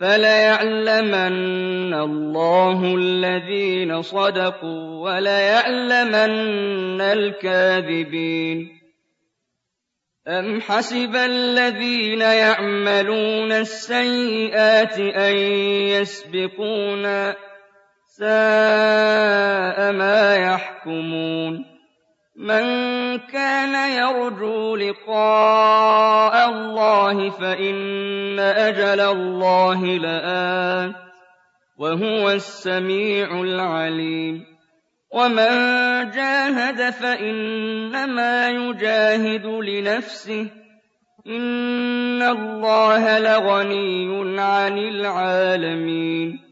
فَلَيَعْلَمَنَّ اللَّهُ الَّذِينَ صَدَقُوا وَلَيَعْلَمَنَّ الْكَاذِبِينَ أَمْ حَسِبَ الَّذِينَ يَعْمَلُونَ السَّيِّئَاتِ أَن يَسْبِقُونَا ۚ سَاءَ مَا يَحْكُمُونَ مَن كَانَ يَرْجُو لِقَاءَ اللَّهِ فَإِنَّ أَجَلَ اللَّهِ لَآتٍ ۚ وَهُوَ السَّمِيعُ الْعَلِيمُ. وَمَن جَاهَدَ فَإِنَّمَا يُجَاهِدُ لِنَفْسِهِ ۚ. إِنَّ اللَّهَ لَغَنِيٌّ عَنِ الْعَالَمِينَ.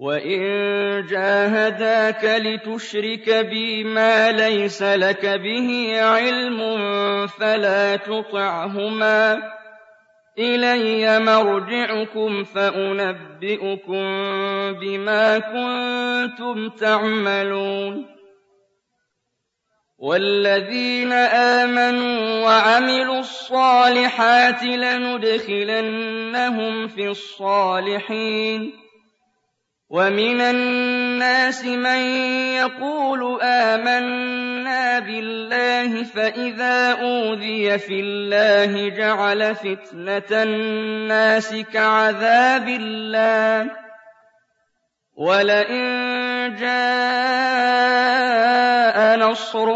وَإِن جَاهَدَاكَ لِتُشْرِكَ بِي مَا لَيْسَ لَكَ بِهِ عِلْمٌ فَلَا تُطِعْهُمَا ۚ إِلَيَّ مَرْجِعُكُمْ فَأُنَبِّئُكُم بِمَا كُنتُمْ تَعْمَلُونَ وَالَّذِينَ آمَنُوا وَعَمِلُوا الصَّالِحَاتِ لَنُدْخِلَنَّهُمْ فِي الصَّالِحِينَ وَمِنَ النَّاسِ مَن يَقُولُ آمَنَّا بِاللَّهِ فَإِذَا أُوذِيَ فِي اللَّهِ جَعَلَ فِتْنَةَ النَّاسِ كَعَذَابِ اللَّهِ ۚ وَلَئِن جَاءَ نَصْرٌ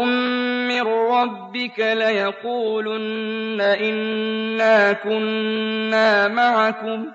مِّن رَّبِّكَ لَيَقُولُنَّ إِنَّا كُنَّا مَعَكُمْ ۚ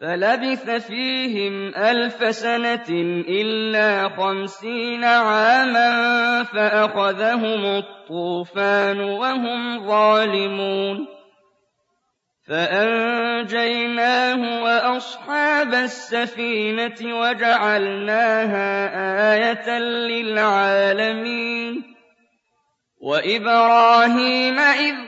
فَلَبِثَ فِيهِمْ أَلْفَ سَنَةٍ إِلَّا خَمْسِينَ عَامًا فَأَخَذَهُمُ الطُّوفَانُ وَهُمْ ظَالِمُونَ فَأَنجَيْنَاهُ وَأَصْحَابَ السَّفِينَةِ وَجَعَلْنَاهَا آيَةً لِّلْعَالَمِينَ وَإِبْرَاهِيمَ إِذْ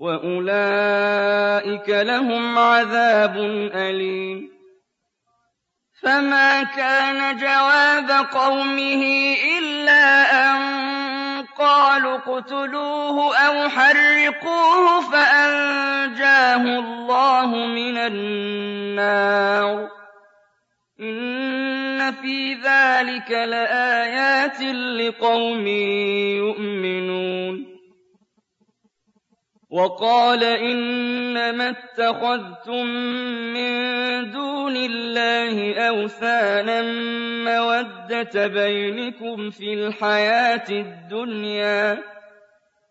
وَأُولَٰئِكَ لَهُمْ عَذَابٌ أَلِيمٌ فما كان جواب قومه إلا أن قالوا اقتلوه أو حرقوه فأنجاه الله من النار إن في ذلك لآيات لقوم يؤمنون وَقَالَ إِنَّمَا اتَّخَذْتُم مِّن دُونِ اللَّهِ أَوْثَانًا مَّوَدَّةَ بَيْنِكُمْ فِي الْحَيَاةِ الدُّنْيَا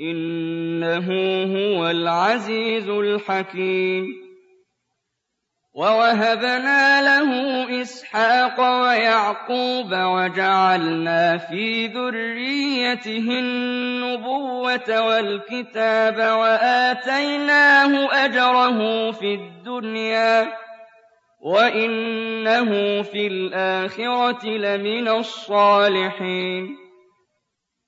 إِنَّهُ هُوَ الْعَزِيزُ الْحَكِيمُ. وَوَهَبْنَا لَهُ إِسْحَاقَ وَيَعْقُوبَ وَجَعَلْنَا فِي ذُرِّيَّتِهِ النُّبُوَّةَ وَالْكِتَابَ وَآتَيْنَاهُ أَجْرَهُ فِي الدُّنْيَا وَإِنَّهُ فِي الْآخِرَةِ لَمِنَ الصَّالِحِينَ.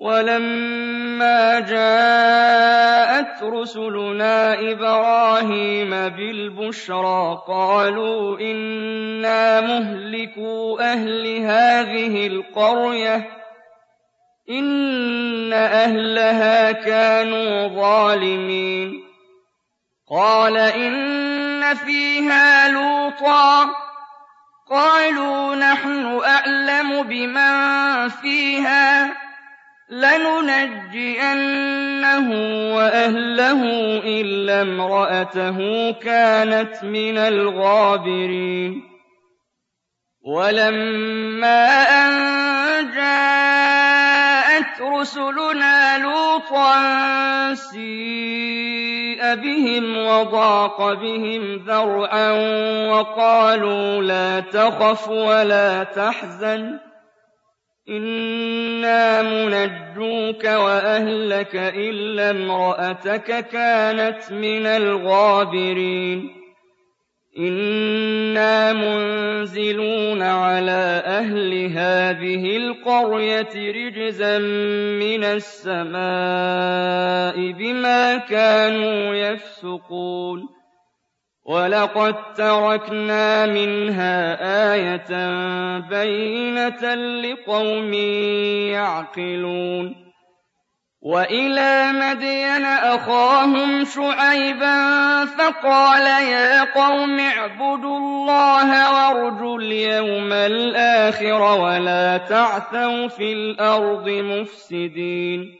وَلَمَّا جَاءَتْ رُسُلُنَا إِبْرَاهِيمَ بِالْبُشْرَىٰ قَالُوا إِنَّا مُهْلِكُو أَهْلِ هَٰذِهِ الْقَرْيَةِ ۖ إِنَّ أَهْلَهَا كَانُوا ظَالِمِينَ. قَالَ إِنَّ فِيهَا لُوطًا ۚ قَالُوا نَحْنُ أَعْلَمُ بِمَن فِيهَا. لَنُنَجِّيَنَّهُ وَأَهْلَهُ إِلَّا امْرَأَتَهُ كَانَتْ مِنَ الْغَابِرِينَ. وَلَمَّا أَن جَاءَتْ رُسُلُنَا لُوطًا سِيءَ بهم وضاق بهم ذرعا وقالوا لا تخف ولا تحزن. إنا منجوك وأهلك إلا امرأتك كانت من الغابرين إنا منزلون على أهل هذه القرية رجزا من السماء بما كانوا يفسقون ولقد تركنا منها آية بينة لقوم يعقلون وإلى مدين أخاهم شعيبا فقال يا قوم اعبدوا الله وارجوا اليوم الآخر ولا تعثوا في الأرض مفسدين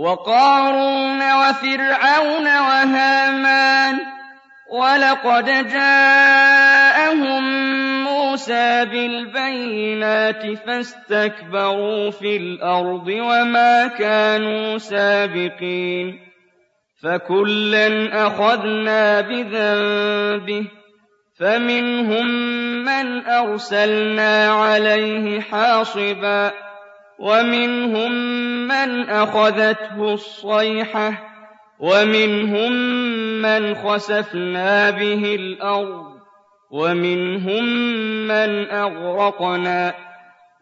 وقارون وفرعون وهامان ولقد جاءهم مُوسَىٰ بِالْبَيِّنَاتِ فَاسْتَكْبَرُوا فِي الْأَرْضِ وَمَا كَانُوا سَابِقِينَ فَكُلًّا أَخَذْنَا بِذَنبِهِ ۖ فَمِنْهُم مَّنْ أَرْسَلْنَا عَلَيْهِ حَاصِبًا وَمِنْهُم مَّنْ أَخَذَتْهُ الصَّيْحَةُ وَمِنْهُم مَّنْ خَسَفْنَا بِهِ الْأَرْضَ وَمِنْهُم مَّنْ أَغْرَقْنَا ۚ.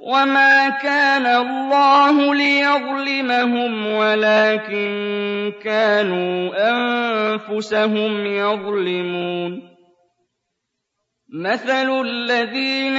وَمَا كَانَ اللَّهُ لِيَظْلِمَهُمْ وَلَٰكِن كَانُوا أَنفُسَهُمْ يَظْلِمُونَ. مَثَلُ الَّذِينَ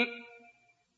ۚ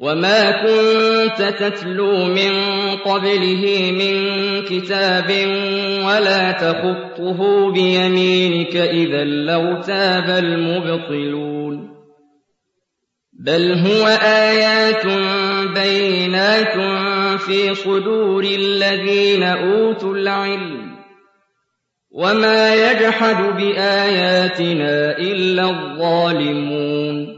وَمَا كُنتَ تَتْلُو مِن قَبْلِهِ مِن كِتَابٍ وَلَا تَخُطُّهُ بِيَمِينِكَ ۖ إِذًا لَّارْتَابَ الْمُبْطِلُونَ بَلْ هُوَ آيَاتٌ بَيِّنَاتٌ فِي صُدُورِ الَّذِينَ أُوتُوا الْعِلْمَ وما يجحد بآياتنا إلا الظالمون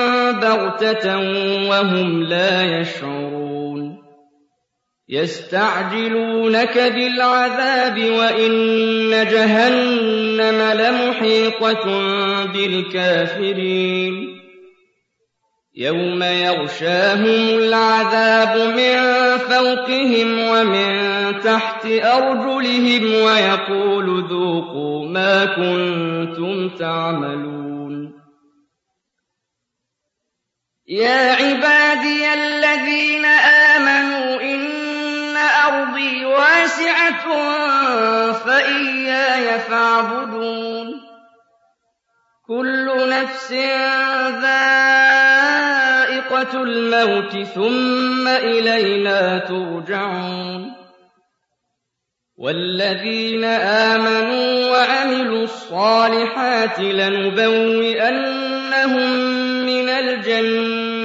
بغتة وهم لا يشعرون يستعجلونك بالعذاب وإن جهنم لمحيطة بالكافرين يوم يغشاهم العذاب من فوقهم ومن تحت أرجلهم ويقول ذوقوا ما كنتم تعملون يا عبادي الذين آمنوا إن أرضي واسعة فإياي فاعبدون. كل نفس ذائقة الموت ثم إلينا ترجعون. والذين آمنوا وعملوا الصالحات لنبوئنهم من الجنة.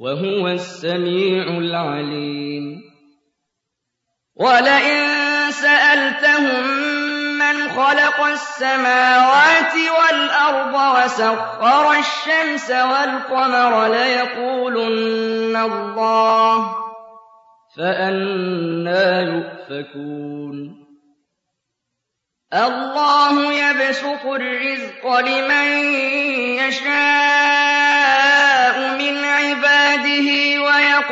وهو السميع العليم. ولئن سألتهم من خلق السماوات والأرض وسخر الشمس والقمر ليقولن الله فأنا يؤفكون. الله يبسط الرزق لمن يشاء.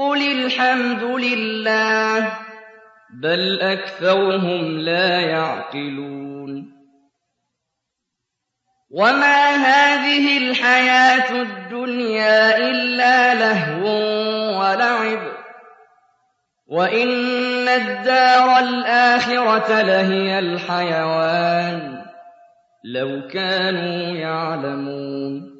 قل الحمد لله بل أكثرهم لا يعقلون وما هذه الحياة الدنيا إلا لهو ولعب وإن الدار الآخرة لهي الحيوان لو كانوا يعلمون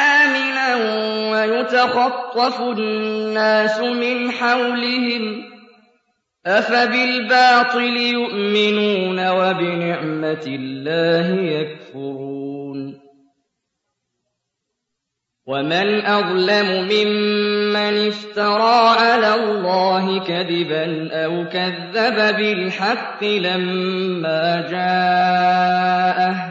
يتخطف الناس من حولهم أفبالباطل يؤمنون وبنعمة الله يكفرون ومن أظلم ممن افترى على الله كذبا أو كذب بالحق لما جاءه